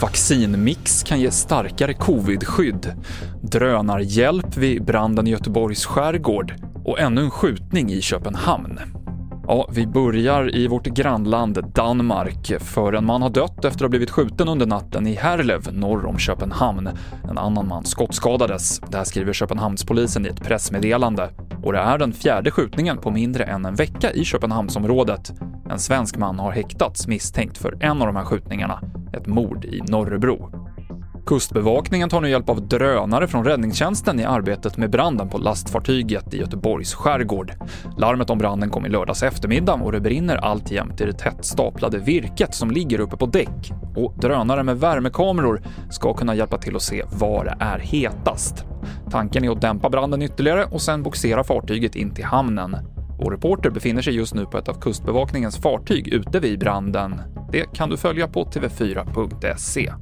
Vaccinmix kan ge starkare covidskydd. Drönarhjälp vid branden i Göteborgs skärgård och ännu en skjutning i Köpenhamn. Ja, vi börjar i vårt grannland Danmark, för en man har dött efter att ha blivit skjuten under natten i Herlev norr om Köpenhamn. En annan man skottskadades. Det här skriver Köpenhamnspolisen i ett pressmeddelande. Och det är den fjärde skjutningen på mindre än en vecka i Köpenhamnsområdet. En svensk man har häktats misstänkt för en av de här skjutningarna, ett mord i Norrebro. Kustbevakningen tar nu hjälp av drönare från räddningstjänsten i arbetet med branden på lastfartyget i Göteborgs skärgård. Larmet om branden kom i lördags eftermiddag och det brinner alltjämt i det tätt staplade virket som ligger uppe på däck. Och drönare med värmekameror ska kunna hjälpa till att se var det är hetast. Tanken är att dämpa branden ytterligare och sen boxera fartyget in till hamnen. Vår reporter befinner sig just nu på ett av Kustbevakningens fartyg ute vid branden. Det kan du följa på tv4.se.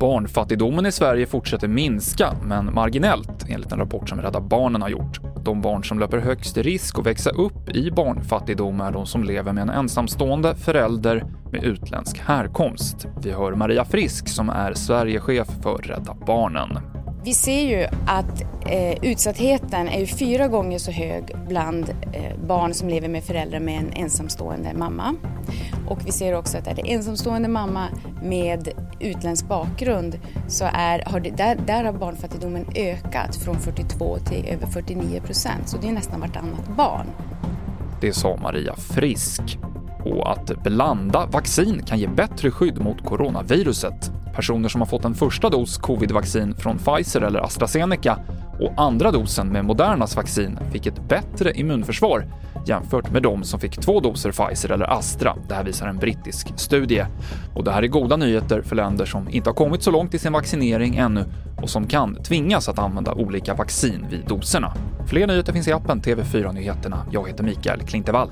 Barnfattigdomen i Sverige fortsätter minska, men marginellt, enligt en rapport som Rädda Barnen har gjort. De barn som löper högst risk att växa upp i barnfattigdom är de som lever med en ensamstående förälder med utländsk härkomst. Vi hör Maria Frisk som är Sverigechef för Rädda Barnen. Vi ser ju att eh, utsattheten är fyra gånger så hög bland eh, barn som lever med föräldrar med en ensamstående mamma. Och vi ser också att är det ensamstående mamma med utländsk bakgrund så är, har det, där, där har barnfattigdomen ökat från 42 till över 49 procent. Så det är nästan vartannat barn. Det sa Maria Frisk. Och att blanda vaccin kan ge bättre skydd mot coronaviruset. Personer som har fått en första dos covidvaccin från Pfizer eller AstraZeneca och andra dosen med Modernas vaccin fick ett bättre immunförsvar jämfört med de som fick två doser Pfizer eller Astra. Det här visar en brittisk studie. Och det här är goda nyheter för länder som inte har kommit så långt i sin vaccinering ännu och som kan tvingas att använda olika vaccin vid doserna. Fler nyheter finns i appen TV4 Nyheterna. Jag heter Mikael Klintevall.